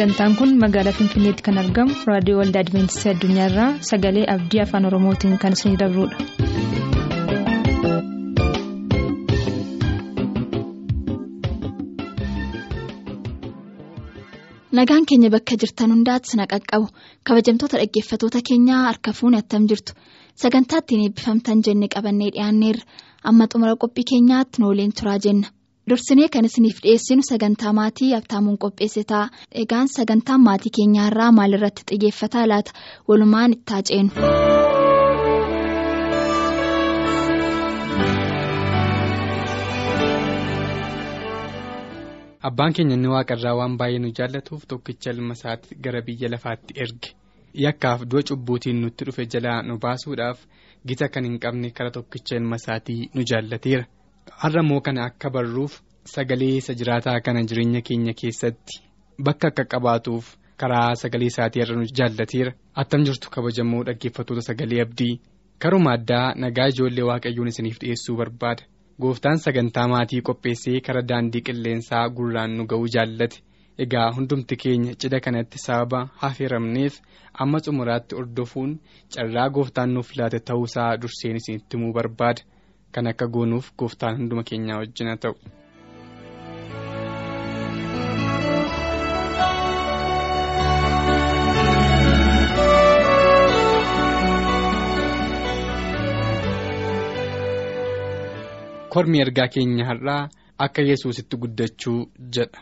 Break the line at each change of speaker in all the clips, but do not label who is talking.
sagantaan kun magaalaa finfinneetti kan argamu raadiyoo waldaa adventistii addunyaarraa sagalee abdii afaan oromootiin kan isinidabrudha.
nagaan keenya bakka jirtan hundaatti sana qaqqabu. Kabajamtoota dhaggeeffatoota keenyaa harka fuuni attam jirtu. Sagantaa ittiin eebbifamtan jenne qabannee dhiyaanneerra. Amma xumura qophii keenyaatti nooleen turaa jenna dursinee kan isiniif dhiyeessinu sagantaa maatii abtaamuun qopheesse ta'a egaan sagantaan maatii keenyaarraa maalirratti xiyyeeffataa laata walumaan itti ceenu.
Abbaan keenya inni waaqarraa waan baay'ee nu jaallatuuf tokkicha ilma isaatti gara biyya lafaatti erge yakkaaf du'a cubbuutiin nutti dhufe jalaa nu baasuudhaaf gita kan hin qabne kara tokkicha ilma isaatii nu jaallateera. Har'a immoo kana akka barruuf sagalee isa jiraataa kana jireenya keenya keessatti bakka akka qabaatuuf karaa sagalee isaatii irra nu jaallateera. Attam jirtu kabajamoo dhaggeeffatoota sagalee abdii karuma addaa nagaa ijoollee waaqayyoon isiniif dhiyeessuu barbaada. gooftaan sagantaa maatii qopheessee kara daandii qilleensaa gurraan nu ga'uu jaallate egaa hundumti keenya cidha kanatti sababa hafeeramneef amma xumuraatti ordofuun carraa gooftaan nuuf laate ta'uusaa durseen isinitti himuu barbaada kan akka goonuuf gooftaan hunduma keenyaa wajjina ta'u. kormi ergaa keenya har'aa akka yesusitti guddachuu jedha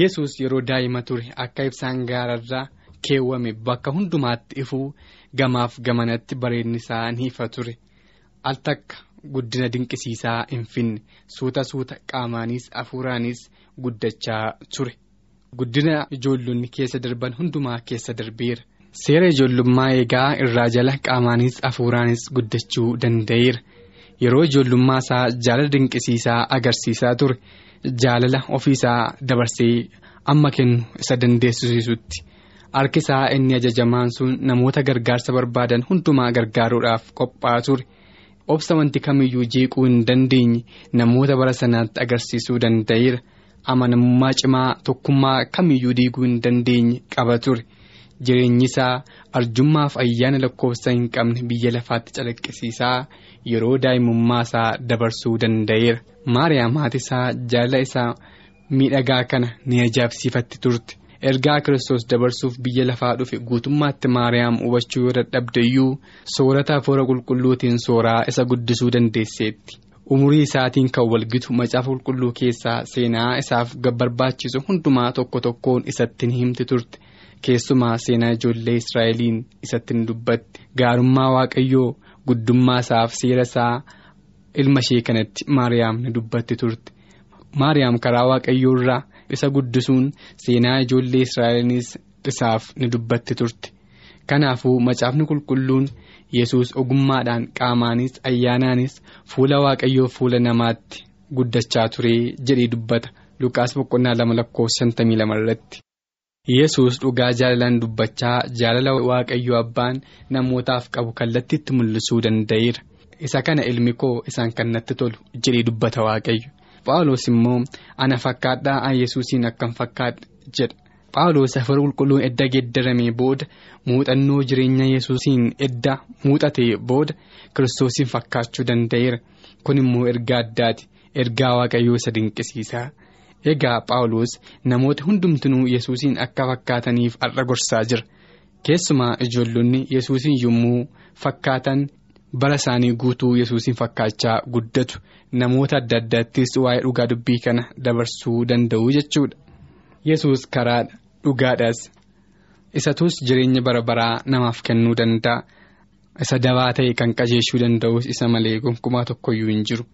yesus yeroo daa'ima ture akka ibsaan gaararraa keewwame bakka hundumaatti ifuu gamaaf gamanatti bareedni isaa ni ifa ture al takka guddina dinqisiisaa hin finne. Suuta suuta qaamaanis hafuuraanis guddachaa ture. Guddina ijoollonni keessa darban hundumaa keessa darbeera. Seera ijoollummaa eegaa irraa jala qaamaanis hafuuraanis guddachuu danda'eera. yeroo ijoollummaa isaa jaalala dinqisiisaa agarsiisaa ture. Jaalala ofiisaa dabarsee amma kennu isa dandeessisuutti harki isaa inni ajajamaan sun namoota gargaarsa barbaadan hundumaa gargaaruudhaaf qophaa'aa ture obsa wanti kamiyyuu jeequu hin dandeenye namoota bara sanaatti agarsiisuu danda'eera. Amanamummaa cimaa tokkummaa kamiyyuu diiguu hin dandeenye qaba ture. jireenyi isaa arjummaaf ayyaana lakkoofsa hin qabne biyya lafaatti calaqqisiisaa yeroo daa'imummaa isaa dabarsuu danda'eera. Maariyaam haati isaa jaalala isaa miidhagaa kana ni ajaa'ibsiifatti turte ergaa kiristoos dabarsuuf biyya lafaa dhufe guutummaatti maariyaam hubachuu yoo dadhabdeyyuu soorata hafuura qulqulluutiin sooraa isa guddisuu dandeesseetti. Umurii isaatiin kan walgitu macaafa qulqulluu keessaa seenaa isaaf barbaachisu hundumaa tokko tokkoon isatti ni himti turte. keessumaa seenaa ijoollee israa'eliin isatti ni dubbatti. Gaarummaa waaqayyoo guddummaa isaaf seera isaa ilma ishee kanatti maariyaam ni dubbatti turte. Maariyaam karaa waaqayyoo irraa isa guddisuun seenaa ijoollee israa'eliinis isaaf ni dubbatti turte. Kanaafuu macaafni qulqulluun yesus ogummaadhaan qaamaanis ayyaanaanis fuula waaqayyoo fuula namaatti guddachaa ture jedhee dubbata. Lukaas boqonnaa lama lakkoofsa shantamii lama irratti. yesus dhugaa jaalalaan dubbachaa jaalala waaqayyo abbaan namootaaf qabu kallattiitti mul'isuu danda'eera. Isa kana ilmi koo isaan kan natti tolu jedhee dubbata waaqayyo phaawulos immoo ana fakkaadhaa an yesuusiin akkam fakkaadha jedha phaawulos hafuura qulqulluun edda geeddaramee booda muuxannoo jireenya yesuusiin edda muuxatee booda kiristoosiin fakkaachuu danda'eera. Kun immoo ergaa addaati ergaa waaqayyoo isa dinqisiisaa. egaa phaawulos namoota hundumtinuu yesuusiin akka fakkaataniif har'a gorsaa jira. Keessumaa ijoollonni yesuusiin yommuu fakkaatan bara isaanii guutuu yesuusiin fakkaachaa guddatu. Namoota adda addaattis waa'ee dhugaa dubbii kana dabarsuu danda'u jechuudha. Yesus karaadha dhugaadhaas isatus jireenya bara baraa namaaf kennuu danda'a. Isa dabaa ta'e kan qajeeshuu danda'us isa malee gonkumaa tokkoyyuu hin jiru.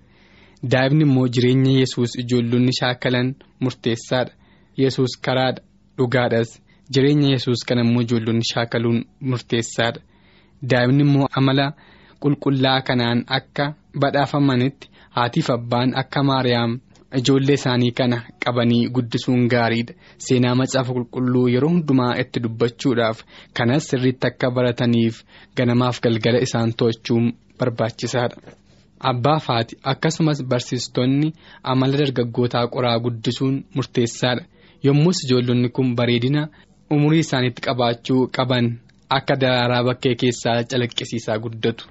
daa'imni immoo jireenya yesus ijoollonni shaakalan murteessaadha. Yesus karaadha dhugaadhaas jireenya yesus kana immoo ijoollonni shaakaluun murteessaadha. Daa'imni immoo amala qulqullaa kanaan akka badhaafamanitti haatiif abbaan akka maariyaam ijoollee isaanii kana qabanii guddisuun gaariidha seenaa macaafa qulqulluu yeroo hundumaa itti dubbachuudhaaf kanas sirriitti akka barataniif ganamaaf galgala isaan to'achuun barbaachisaadha. Abbaa faati akkasumas barsiistonni amala dargaggootaa qoraa guddisuun murteessaadha yommus ijoollonni kun bareedina umurii isaaniitti qabaachuu qaban akka daraaraa bakkee keessaa calaqqisiisaa guddatu.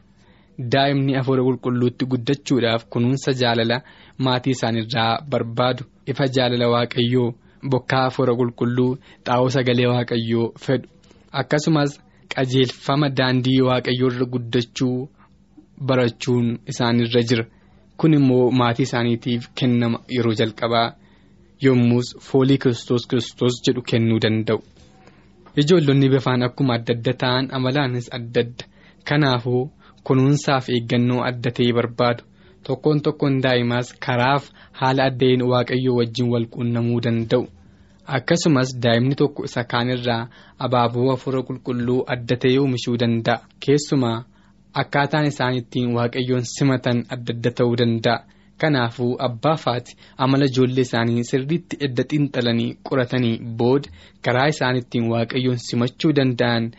Daa'imni afuura qulqulluutti guddachuudhaaf kunuunsa jaalala maatii isaaniirraa barbaadu ifa jaalala waaqayyoo bokkaa afuura qulqulluu xaa'oo sagalee waaqayyoo fedhu akkasumas qajeelfama daandii waaqayyoo irra guddachuu barachuun isaanirra jira kun immoo maatii isaaniitiif kennama yeroo jalqabaa yommus foolii kiristoos kiristoos jedhu kennuu danda'u. ijoollonni bifaan akkuma adda adda ta'an amalaanis adda adda kanaafuu. Kunuunsaaf eeggannoo adda ta'e barbaadu. Tokkoon tokkoon daa'imaas karaaf haala addeen waaqayyoo wajjin wal quunnamuu danda'u. Akkasumas daa'imni tokko isa kaanirraa abaaboo hafuura qulqulluu adda ta'e oomishuu danda'a. Keessumaa akkaataan isaan ittiin waaqayyoon simatan adda adda ta'uu danda'a. Kanaafuu abbaa faati amala ijoollee isaanii sirriitti edda xiinxalanii qoratanii booda karaa isaan ittiin waaqayyoon simachuu danda'an.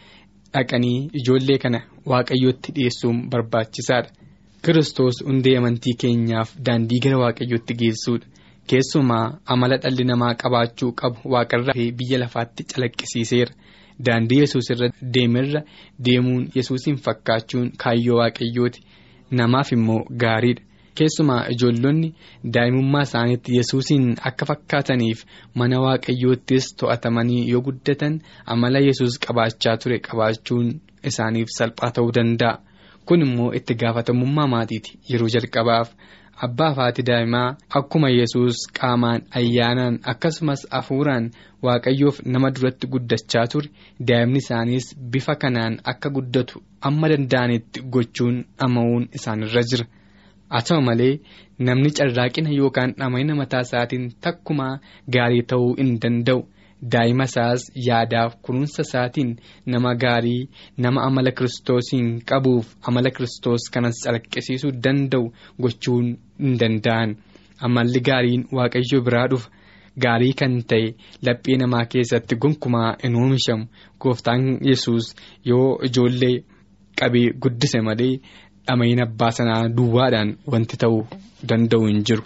Dhaqanii ijoollee kana waaqayyootti dhiyeessuun barbaachisaadha kiristoos hundee amantii keenyaaf daandii gara waaqayyootti geessuudha. Keessumaa amala dhalli namaa qabaachuu qabu waaqarraa fi biyya lafaatti calaqqisiiseera. Daandii yesuus irra deemerra deemuun yesuusiin fakkaachuun kaayyoo waaqayyooti. Namaaf immoo gaariidha keessumaa ijoollonni daa'imummaa isaaniitti yesuusiin akka fakkaataniif mana waaqayyoottis to'atamanii yoo guddatan amala yesus qabaachaa ture qabaachuun isaaniif salphaa ta'uu danda'a kun immoo itti gaafatamummaa maatiiti yeroo jalqabaaf abbaa faati daa'imaa akkuma yesus qaamaan ayyaanaan akkasumas hafuuraan waaqayyoof nama duratti guddachaa ture daa'imni isaaniis bifa kanaan akka guddatu amma danda'anitti gochuun dhama'uun isaanirra jira. Haa ta'u malee namni carraaqina yookaan dhama'ina mataa isaatiin takkumaa gaarii ta'uu hin danda'u. Daa'ima isaas yaadaaf kunuunsa isaatiin nama gaarii nama amala kiristoosiin qabuuf amala kiristoos kanas calaqqisiisuu danda'u gochuun hin danda'an. Amalli gaariin waaqayyo biraa dhufa. Gaarii kan ta'e laphee namaa keessatti gonkumaa hin oomishamu. Gooftaan yesus yoo ijoollee qabee guddise malee. Dhama'ina abbaa sanaa duwwaadhaan wanti ta'uu danda'u hin jiru.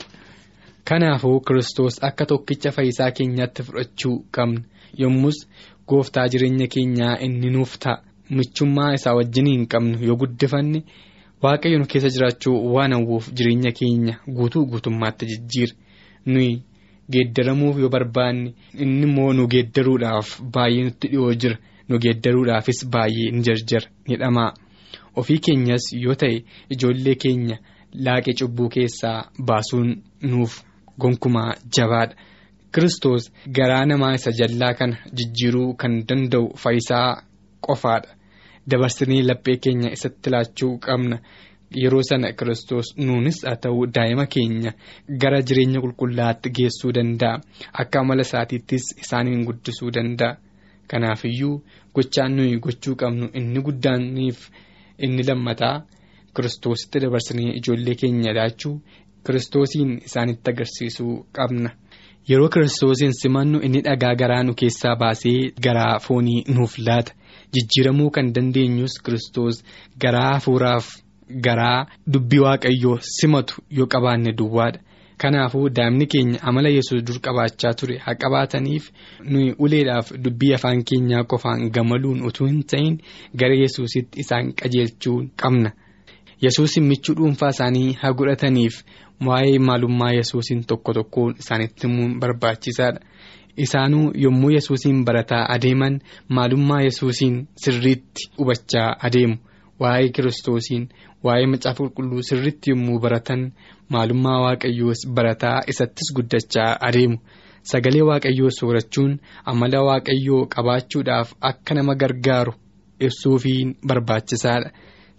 Kanaafuu kiristoos akka tokkicha fayyisaa keenyaatti fudhachuu qabna yommus gooftaa jireenya keenyaa inni nuuf ta'a. Michummaa isaa wajjin hin qabnu yoo guddifanne waaqayyo nu keessa jiraachuu waan hawwuuf jireenya keenya guutuu guutummaatti jijjiira. Nuyi geeddaramuuf yoo barbaanne inni immoo nu geeddaruudhaaf baay'ee nutti dhiyoo jira. Nu geeddaruudhaafis baay'ee ni jarjara. Ni dhamaa. Ofii keenyas yoo ta'e ijoollee keenya laaqee cubbuu keessaa baasuun nuuf gonkumaa jabaadha. Kiristoos garaa namaa isa jallaa kana jijjiiruu kan danda'u fayyisaa qofaadha. Dabarsinee laphee keenya isatti laachuu qabna. Yeroo sana kiristoos nuunis haa ta'u daa'ima keenya gara jireenya qulqullaatti geessuu danda'a. Akka amala isaatiittis isaaniin guddisuu danda'a. Kanaafiyyuu gochaan nuyi gochuu qabnu inni guddaaniif. Inni lammataa kiristoositti dabarsinee ijoollee keenya laachuu kiristoosiin isaanitti agarsiisuu qabna yeroo kiristoosiin simannu inni dhagaa garaa nu keessaa baasee garaa foonii nuuf laata jijjiiramuu kan dandeenyus kiristoos garaa hafuuraaf garaa dubbii waaqayyoo simatu yoo qabaanne duwwaadha. Kanaafuu daa'imni keenya amala yesus dur qabaachaa ture. Haa qabaataniif nuyi uleedhaaf dubbii afaan keenyaa qofaan gamaluun utuu hin ta'in gara yesusitti isaan qajeelchuu qabna. Yesuusin michuu dhuunfaa isaanii haa godhataniif waa'ee maalummaa yesuusin tokko tokkoon isaanitti himuun barbaachisaadha. Isaanuu yommuu yesuusiin barataa adeeman maalummaa yesuusiin sirriitti hubachaa adeemu waa'ee kiristoosiin waa'ee macaafa qulqulluu sirriitti yommuu baratan. maalummaa waaqayyoos barataa isattis guddachaa adeemu sagalee waaqayyoo soorachuun amala waaqayyoo qabaachuudhaaf akka nama gargaaru ibsuufiin barbaachisaadha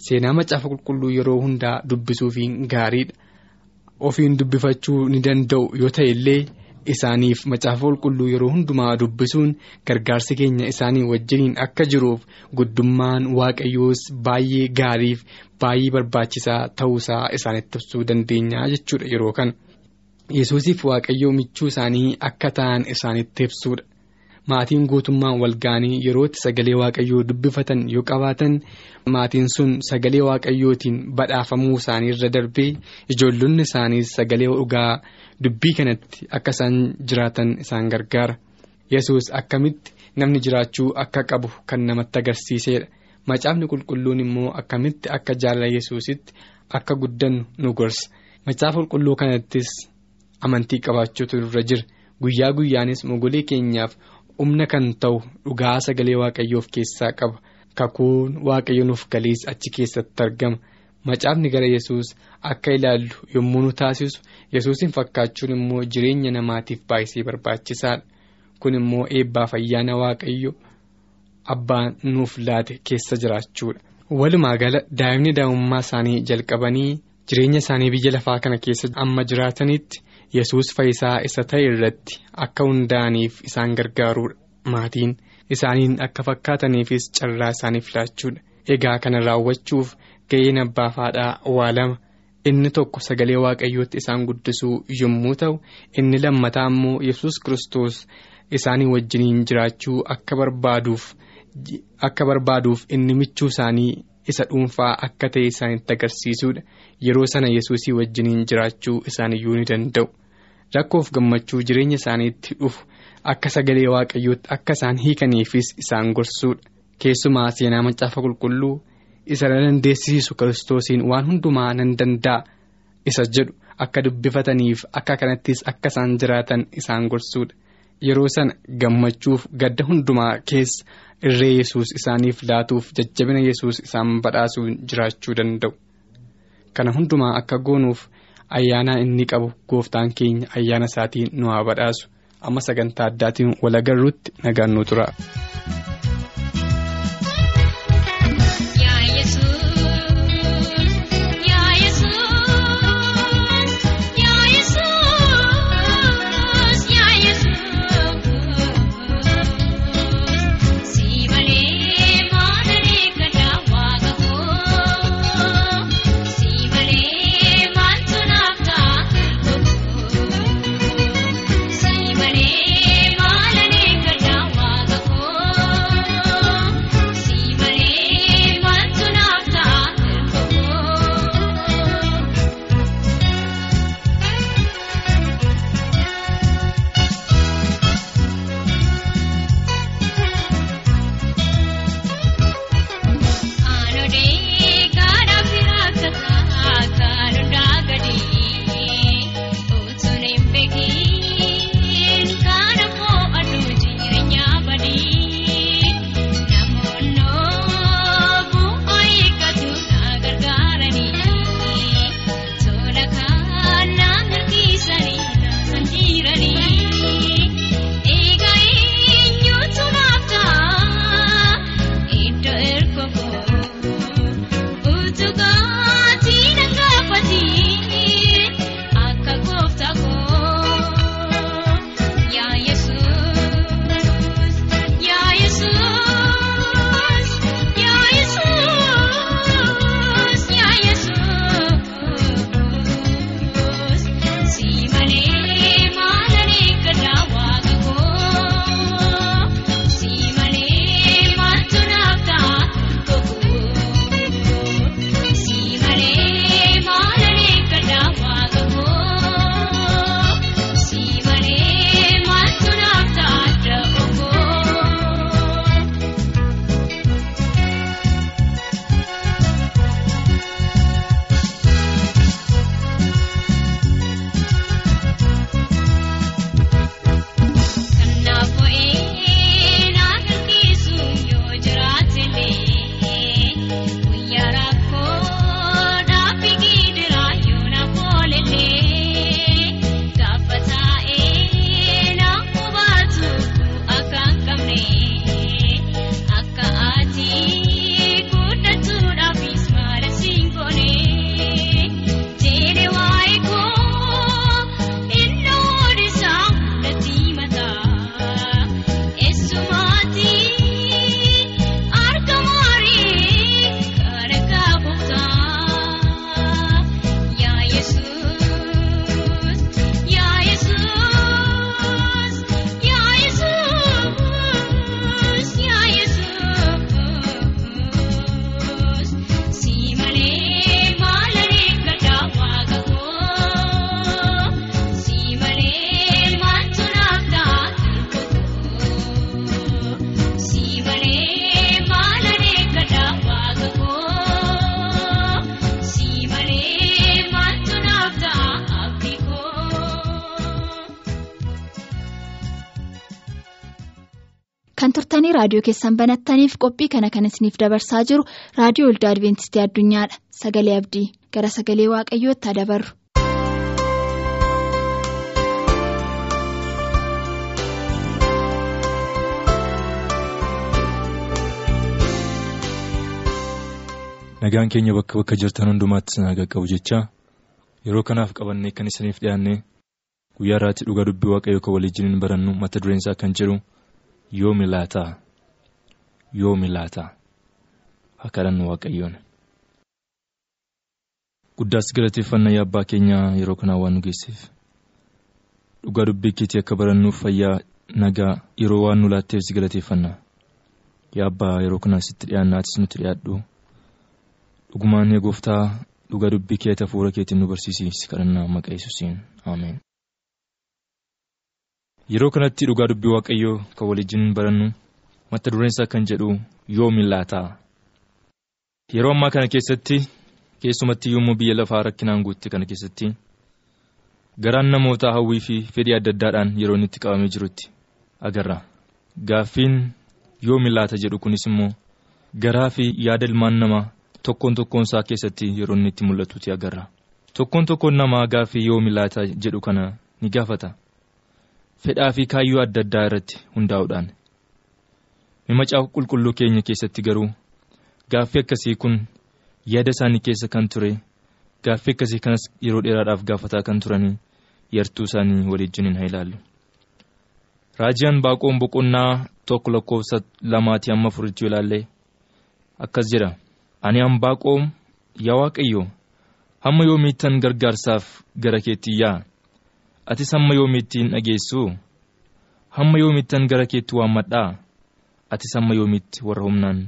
seenaa macaafa qulqulluu yeroo hundaa dubbisuufiin gaariidha ofiin dubbifachuu ni danda'u yoo ta'e illee isaaniif macaafa qulqulluu yeroo hundumaa dubbisuun gargaarsi keenya isaanii wajjiniin akka jiruuf guddummaan waaqayyoos baay'ee gaariif baay'ee barbaachisaa ta'uusaa isaanitti ibsuu dandeenya jechuudha yeroo kana. Yesuusiif waaqayyoo michuu isaanii akka ta'an isaanitti ibsuudha maatiin guutummaan walga'anii yerootti sagalee waaqayyoo dubbifatan yoo qabaatan maatiin sun sagalee waaqayyootiin badhaafamuu isaanii irra darbee ijoollonni isaaniis sagalee dhugaa dubbii kanatti akka isaan jiraatan isaan gargaara. Yesus akkamitti namni jiraachuu akka qabu kan namatti agarsiisedha macaafni qulqulluun immoo akkamitti akka jaalala yesuusitti akka guddannu nu gorsa. Macaafa qulqulluu kanattis amantii qabaachuutu irra jira. Guyyaa guyyaanis mogolee keenyaaf humna kan ta'u dhugaa sagalee waaqayyoof keessaa qaba kakuun waaqayyo nuuf galiis achi keessatti argama. macaafni gara yesus akka ilaallu yommuu nu taasisu yesuusin fakkaachuun immoo jireenya namaatiif baay'isee barbaachisaadha kun immoo eebbaaf ayyaana waaqayyo abbaan nuuf laate keessa jiraachuudha. walumaa gala daa'imni daa'imummaa isaanii jalqabanii jireenya isaanii biyya lafaa kana keessa amma jiraatanitti yesus fayyisaa isa ta'e irratti akka hundaa'aniif isaan gargaaruudha maatiin isaaniin akka fakkaataniifis carraa isaaniif laachuudha egaa kana raawwachuuf. ga'een abbaa haadhaa waa lama inni tokko sagalee waaqayyootti isaan guddisuu yommuu ta'u inni lammataa immoo yesus kristos isaanii wajjiniin jiraachuu akka barbaaduuf inni michuu isaanii isa dhuunfaa akka ta'e isaanitti agarsiisuudha. Yeroo sana yesuusii wajjiniin jiraachuu isaaniyyuu ni danda'u. Rakkoof gammachuu jireenya isaaniitti dhufu. Akka sagalee waaqayyootti akka isaan hiikaniifis isaan gorsuudha. Keessumaa seenaa macaafa qulqulluu. isa dandeessisiisu kiristoosiin waan hundumaa nan danda'a isa jedhu. Akka dubbifataniif akka kanattis akka isaan jiraatan isaan gorsuudha yeroo sana gammachuuf gadda hundumaa keessa irree yesus isaaniif laatuuf jajjabina yesus isaan badhaasuun jiraachuu danda'u kana hundumaa akka goonuuf ayyaanaa inni qabu gooftaan keenya ayyaana isaatiin nu haa badhaasu amma sagantaa addaatiin wal agarruutti nagaan nu tura.
Kan turtanii raadiyoo keessan banattaniif qophii kana kan isiniif dabarsaa jiru raadiyoo waldaa adventistii addunyaadha sagalee abdii gara sagalee waaqayyootti dabarru.
nagaan keenya bakka bakka jirtan hundumaatti sinaa qaqqabu jecha yeroo kanaaf qabannee kan isiniif dhiyaanne guyyaa irraatti dhugaa dubbii waaqayyoo kan waliin barannu mata dureen isaa kan jedhu yoomi laataa yoomi laataa haa kadhannu waaqayyoon. guddaas galateeffannaa yaa abbaa keenyaa yeroo kanaa waan nu geesseef dhugaa dubbii keetii akka barannuuf fayyaa nagaa yeroo waan nu laatteef si galateeffanna yaa abbaa yeroo kanaa sitti dhiyaannaatis nutti dhiyaadhu. dhugumaan yaa gooftaa dhugaa dubbii kee hafuura keetiin nu barsiisi kadhannaa maqaa yesuusiin ameen. Yeroo kanatti dhugaa dubbii waaqayyoo kan waliin barannu mata dureen isaa kan jedhu yoomi laataa yeroo ammaa kana keessatti keessumatti yommuu biyya lafaa rakkinaan guutte kana keessatti garaan namootaa hawwii fi fedhii adda addaadhaan yeroo inni itti qabamee jirutti agarra gaaffiin yoomi laata jedhu kunis immoo garaa fi yaada ilmaan namaa. Tokkoon tokkoon isaa keessatti yeroo inni itti mul'atuuti agarra. Tokkoon tokkoon namaa gaaffii yoomi laata jedhu kana ni gaafata. Fedhaa fi kaayyoo adda addaa irratti hundaa'uudhaan. Macaafa qulqulluu keenya keessatti garuu gaaffii akkasii kun yaada isaanii keessa kan ture gaaffii akkasii kanas yeroo dheeraadhaaf gaafataa kan turanii yartuu isaanii waliin haa ilaallu. Raajiyaan baaqoon boqonnaa tokko lakkoofsa lamaatii amma afuritti yoo ilaalle akkas jedha. Ani Ambaaqoom yaa Waaqayyo hamma yoomiittan gargaarsaaf gara keetti yaa atis hamma yoomiittiin dhageessu hamma yoomiittan gara keetti waammadhaa atis hamma yoomiitti warra humnaan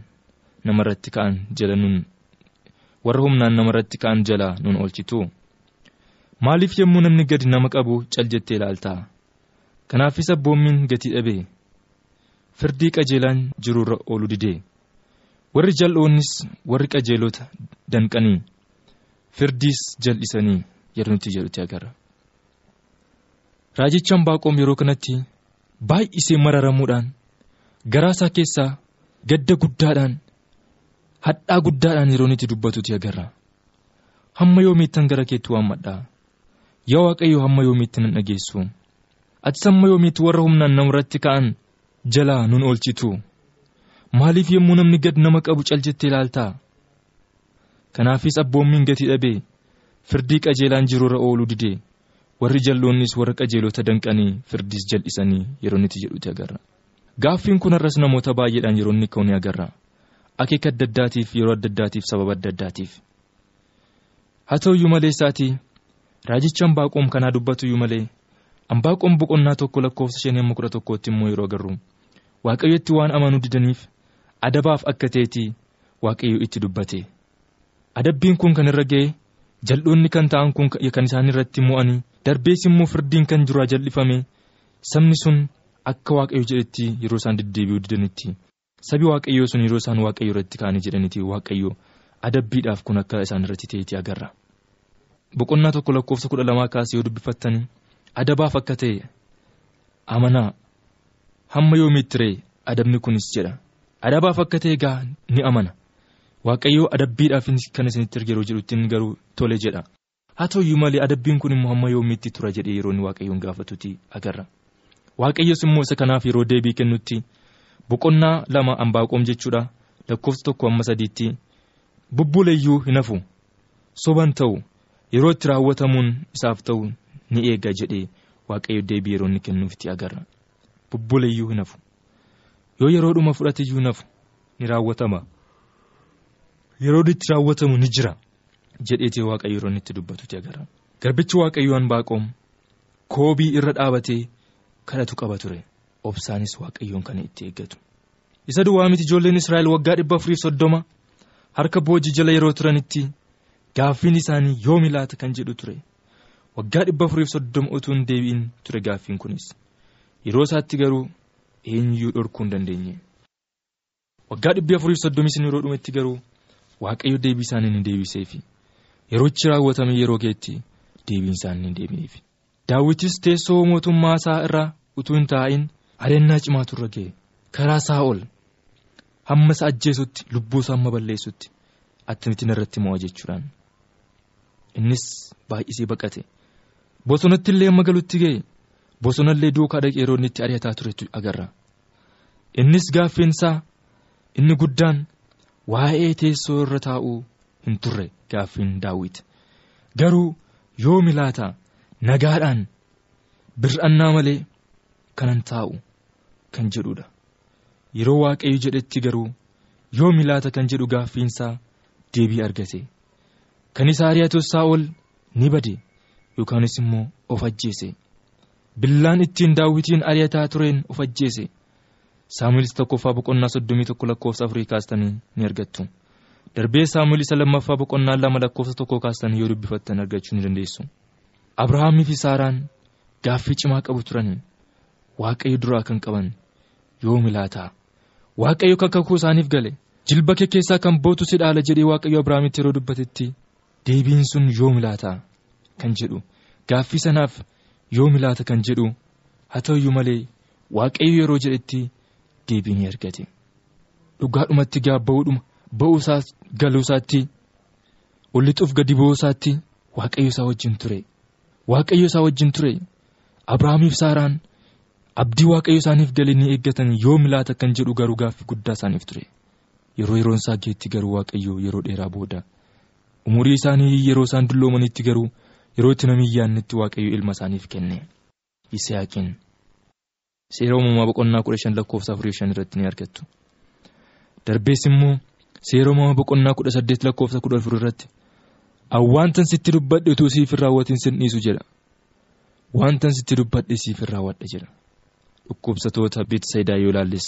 namarratti ka'an jala nun warra humnaan namarratti ka'an jala nun oolchitu maaliif yommuu namni gadi nama qabu cal jettee ilaaltaa kanaafis abboommiin gatii dhabee firdii qajeelaan jiruurra oolu didee. warri jal'oonnis warri qajeelota danqanii firdiis jal'isanii yeroo nuti jedhutti agarra. Raajichi Ambaaqoom yeroo kanatti baay'isee mararamuudhaan garaa isaa keessaa gadda guddaadhaan hadhaa guddaadhaan yeroo nuti dubbatutti agarra. Hamma yoomiittan gara keetti waammadhaa yaa Waaqayyo hamma yoomiitti nan dhageessu atis hamma yoomiitti warra humnaan namarratti ka'an jalaa nun oolchitu. maaliif yommuu namni gad nama qabu cal jettee ilaaltaa kanaafis abboommiin gatii dhabee firdii qajeelaan jiruurra ooluu didee warri jal'oonnis warra qajeelota danqanii firdiis jal'isanii yeroo inni jedhutti agarra. Gaaffiin kun har'as namoota baay'eedhaan yeroo inni ka'u ni agarra. Akeeka adda addaatiif yeroo adda addaatiif sababa adda addaatiif. Haa ta'uyyuu malee isaatii raajicha ambaaqoom kanaa dubbatuyyuu malee ambaaqoom boqonnaa tokko lakkoofsa shanii amma kudha tokkootti immoo yeroo agarru. Waaqayyotti waan amanuu didaniif. adabaaf akka ta'etii waaqayyo itti dubbate. Adabbiin kun kan irra ga'e jal'oonni kan ta'an kun kan isaan irratti mo'anii darbees immoo firdiin kan jiru jal'ifame. Sabni sun akka waaqayyo jedhetti yeroo isaan deddeebi'uu didanitti. Sabi waaqayyoo sun yeroo isaan waaqayyo irratti ka'anii jedhanitti waaqayyo adabbiidhaaf kun akka isaan irratti ta'etii agarra. boqonnaa tokko lakkoofsa kudha lamaa kaasee yoo dubbifattanii adabaaf akka ta'e amanaa hamma yoomiitti ree? Adabni kunis jedha. adabaaf akka ta'e gaa ni amana waaqayyoo adabbiidhaaf kan isinitti erge yeroo jedhutti garuu tole jedha. Haa ta'uyyuu malee adabbiin kun immoo hamma yoomiitti tura jedhee yeroo inni waaqayyoon gaafatutti agarra? Waaqayyoos immoo isa kanaaf yeroo deebii kennutti boqonnaa lama ambaaqoom jechuudha. Lakkoofsa tokko amma sadiitti. Bubbuleeyyuu hin hafu. Soban ta'u yeroo itti raawwatamuun isaaf ta'u ni eega jedhee waaqayyo deebii yeroo inni kennuufitti agarra. Bubbuleeyyuu hin hafu. yoo yeroodhuma fudhatiyyuu nafu ni raawwatama yeroo itti raawwatamu ni jira. Jedheetee waaqayyo yeroo itti dubbatutti agarra garbichi waaqayyo Ambaaqoom koobii irra dhaabatee kadhatu qaba ture. Obsaanis waaqayyoon kana itti eeggatu. Isa duwwaa miti ijoolleen israa'el waggaa dhibba afuriif soddoma harka boojii jala yeroo turanitti gaaffiin isaanii yoomi laata kan jedhu ture. Waggaa dhibba afuriif soddoma utuu hin deebi'in ture gaaffiin kunis. Yeroo isaatti garuu. eenyuyyuu dhorkuu hin dandeenye. Waggaa dhibbi afuriif soddomii sin yeroo dhumetti garuu waaqayyo deebii isaanii ni deebiseefi yeroochi raawwatame yeroo keetti deebiin isaanii ni deebi'eefi daawwitis teessoo mootummaa isaa irraa utuu hin taa'in adeemnaa cimaatu irra ga'e. Karaa saa'ol hamma isa ajjeesutti lubbuu isaa hamma balleessutti attamitti irratti mo'a jechuudhaan innis baay'isee baqate. Bosonatti illee amma galutti ga'e. Bosonallee duukaa dhaqee yeroo inni itti ari'ataa turetu agarra. Innis gaaffeensaa inni guddaan waa'ee teessoo irra taa'uu hin turre gaaffiin daawwiti garuu yoomi laata nagaadhaan bir'annaa malee kanan taa'u kan jedhudha yeroo waaqayyo jedhetti garuu yoomi laata kan jedhu gaaffiinsaa deebii argate kan isa ari'atus saa'ol ni bade yookaanis immoo of ajjeese billaan ittiin daawwitiin ari'ataa tureen of ajjeese saamulis tokkoffaa boqonnaa soddomii tokko lakkoofsa afurii kaastanii ni argattu darbee saamuil isa lammaffaa boqonnaa lama lakkoofsa tokko kaastanii yoo dubbifattan argachuu ni dandeessu abrahaamii fi saaraan gaaffii cimaa qabu turanii waaqayyo duraa kan qaban yoomi laataa waaqayyo kan kakuu isaaniif gale jilba kee keessaa kan bootu si dhaala jedhee waaqayyo abrahaamitti yeroo dubbatetti deebiin sun yoomi laataa kan jedhu gaaffii sanaaf yoomi laata kan jedhu haa ta'uyyuu malee waaqayyo yeroo jedhetti deebii ni argate. Dhugaadhumatti gaabba'uudhuma ba'uusaa galuusaatti ollixuuf gadi ba'uusaatti waaqayyo isaa wajjin ture. Waaqayyo isaa wajjin ture. Abrahaamiif saaraan abdii waaqayyo isaaniif gale ni eeggatan yoomi laata kan jedhu garuu gaaffii guddaa isaaniif ture. Yeroo yeroon isaa geetti garuu waaqayyo yeroo dheeraa booda. Umurii isaanii yeroo isaan dulloomanitti garuu yeroo itti namni yaannetti waaqayyo ilma isaaniif kenne. Yisihaaqiin seera uumamaa boqonnaa kudha shan lakkoofsa afurii shan irratti ni argattu. Darbees immoo seera uumamaa boqonnaa kudha saddeet lakkoofsa kudha afur irratti awwaantan sitti dubbadhe utuu siif hin raawwatin sin dhiisu jedha. Waantan sitti dubbadhe siif hin raawwadha jedha. Dhukkubsatoota beetisayidaa yoo ilaallis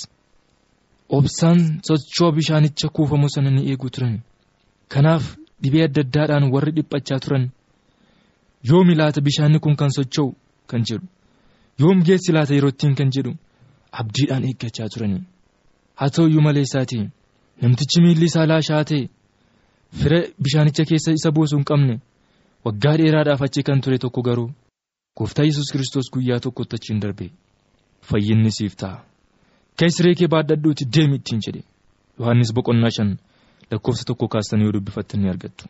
obsaan sochoo bishaanicha kuufamu sana ni eegu turan. Kanaaf dhibee adda addaadhaan warri dhiphachaa turan yoomi laata bishaanni kun kan socho'u kan jedhu yoom geessi laata yeroo ittiin kan jedhu abdiidhaan eeggachaa turanii haa ta'uyyuu malee isaatii namtichi miilli isaa laashaa ta'e fira bishaanicha keessa isa buusuu hin qabne waggaa dheeraadhaaf achi kan ture tokko garuu gooftaa yesus kiristoos guyyaa tokkotti achiin darbe fayyinni siif ta'a keessiree kee baadhadhuuti deemi ittiin jedhe yohaannis boqonnaa shan lakkoofsa tokko kaastanii yoo dubbifattan ni argattu.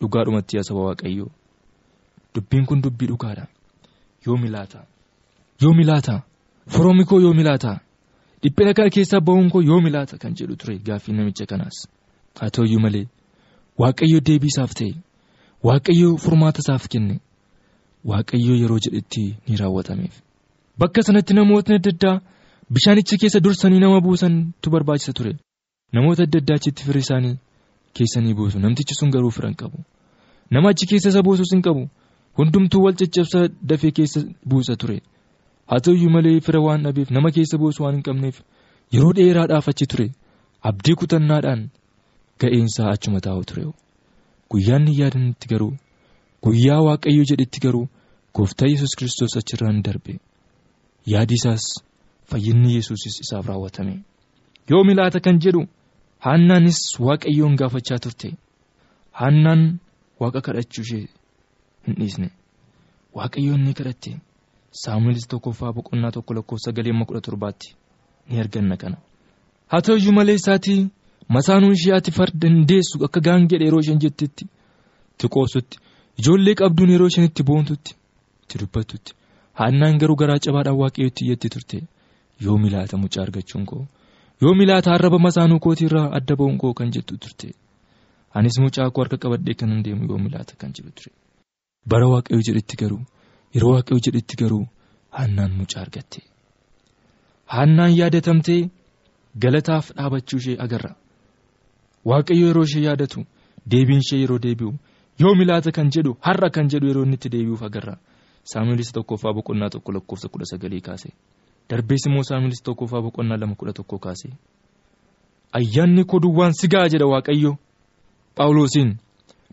Dhugaadhumatti yaa saba waaqayyoo dubbiin kun dubbii dhugaadha yoomi laata yoomi laata firoomni koo yoomi laata dhiphina kana keessaa ba'uun koo yoomi laata kan jedhu ture gaaffii namicha kanaas haa ta'uyyuu malee waaqayyo deebii isaaf ta'e waaqayyo furmaata isaaf kenne waaqayyo yeroo jedhetti ni raawwatameef bakka sanatti namootni adda addaa bishaanicha keessa dursanii nama buusantu barbaachisa ture. Namoota adda addaa achitti firri isaanii keessanii buusu. Namtichi sun garuu fira hin qabu. Nama achi keessa isa buusus hin qabu. Hundumtuu wal caccabsa dafee keessa buusa ture haa ta'uyyuu malee fira waan dhabeef nama keessa buusu waan hin qabneef yeroo dheeraadhaaf achi ture abdii kutannaadhaan ga'eensaa achuma taa'u ture guyyaan hin yaadanitti garuu guyyaa waaqayyo jedhetti garuu gooftaa yesus kiristoos achirraan darbe. Yaadi isaas fayyinni yesuusis isaaf raawwatame. Yoomi laata kan jedhu haannaanis waaqayyoon gaafachaa turte. Haannaan waaqa kadhachuu ishee hin dhiisne. Waaqayyoon ni kadhatte saamu'eelis tokkoffaa boqonnaa tokko lakkoofsa galeemma kudha torbaatti ni arganna kana haa ta'uyyuu malee isaatii masaanuun ishee ati farda hin deessu akka gaangedha yeroo isheen jettetti itti qoosutti ijoollee qabduun yeroo isheen itti boontutti itti dubbattutti haannaan garuu garaa cabaadhaan waaqayyotti iyyatte turte yoomi laata mucaa argachuun koo yoomi laata arraba masaanuu kootiirraa adda ba'uun koo kan jettu turte anis mucaa koo harka qabadhee kan hin deemu yoomi laata kan jedhu ture bara waaqayyo jedhetti garuu yeroo waaqayyo jedhetti garuu haannaan mucaa argatte. Haannaan yaadatamtee galataaf dhaabachuu ishee agarra. Waaqayyo yeroo ishee yaadatu deebiin ishee yeroo deebi'u yoomi laata kan jedhu har'a kan jedhu yeroo inni itti deebi'uuf agarra. Saamu'eelis tokkoffaa boqonnaa tokko lakkoofsa kudha sagalii kaase. Darbees immoo saamu'eelis tokkoffaa boqonnaa lama kudha tokko kaase. Ayyaanni koo duwwaan si ga'a jedha waaqayyo. Phaawulosiin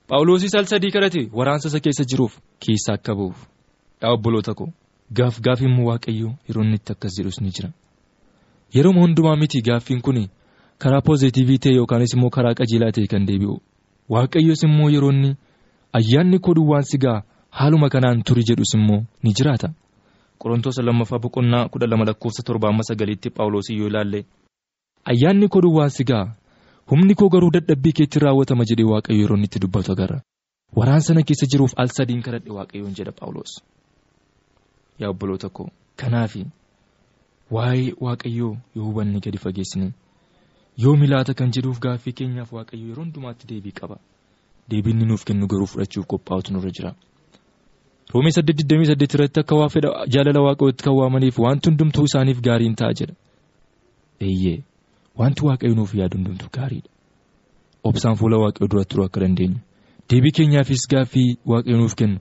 phaawulosis al sadii kadhate. Waraansa isa keessa jiruuf keessa akka ba'uuf yaa obboloota koo gaaf gaaf immoo waaqayyo yeroo inni itti akkas jedhus ni jira yeroo hundumaa miti gaaffiin kun karaa poozeetiivii ta'e yookaanis immoo karaa qajeelaa ta'e kan deebi'u waaqayyos immoo yeroo inni ayyaanni koo duwwaan si ga'a haaluma kanaan turi jedhus immoo ni jiraata
qorontoota lammaffaa boqonnaa kudha lama lakkoofsa torba amma sagaliitti paawuloosii yoo ilaalle ayyaanni koo duwwaan si ga'a humni koo garuu dadhabbii keetti raawwatama jedhee waaqayyo yeroo inni itti dubbatu agarra waraan sana keessa jiruuf al sadiin kadhadhe waaqayyoon jedha paawuloos yaa obboloota koo kanaaf waa'ee waaqayyoo yoo hubanne gadi fageessine yoo milaata kan jedhuuf gaaffii keenyaaf waaqayyo yeroo hundumaatti deebii qaba deebiin nuuf kennu garuu fudhachuuf qophaa'utu nurra jira. roomee 828 irratti akka waa fedha jaalala waaqayyootti kan waamaniif wanti hundumtuu isaaniif gaariin ta'a jedha eeyyee wanti waaqayyo nuuf yaadu hundumtuu gaariidha obsaan fuula waaqayyoo dura turuu akka dandeenyu deebii keenyaafis gaaffii waaqayyo nuuf kennu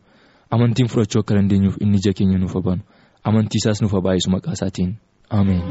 amantiin fudhachuu akka dandeenyuuf inni ija keenya nuuf abanu amantii isaas nuuf baay'isu maqaa isaatiin ameen.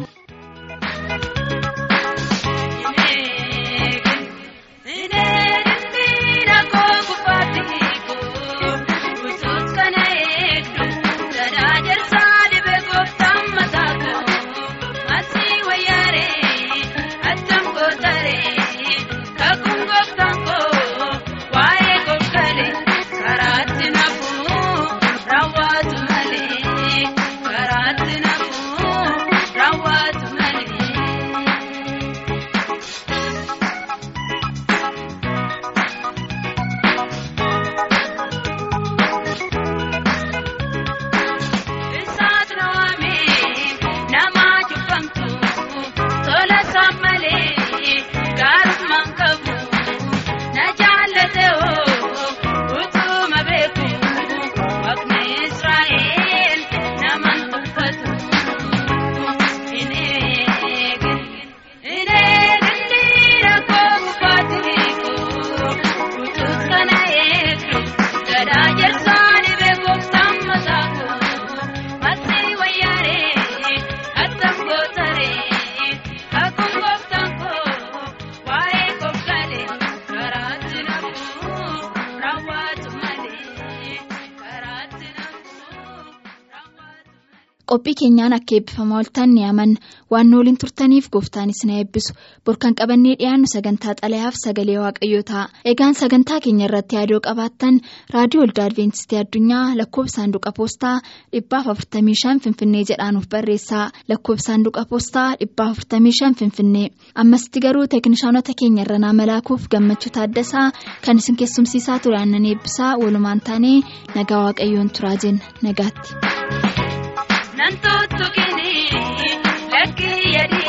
Keenyaan akka eebbifamaa ooltan ni amanna waan waliin turtaniif gooftaanis na eebbisu. Borkan qabannee dhiyaannu sagantaa xalayaaf sagalee waaqayyoo ta'a. Egaan sagantaa keenya irratti yaadoo qabaattan raadiyoo olda adventistii addunyaa lakkoofsa saanduqa poostaa dhibbaaf 45 finfinnee jedhaanuuf barreessaa. Lakkoofsa saanduqa poostaa dhibbaaf 45 finfinnee. Ammasitti garuu teeknishaanota keenya irra naa malaakuuf gammachuu taaddasaa. Kan isin keessumsiisaa ture aannan eebbisaa. Walumaan taanee nagaa waaqayyoon turaa jenna nagaatti.
nan tottu kene lakkiyadee.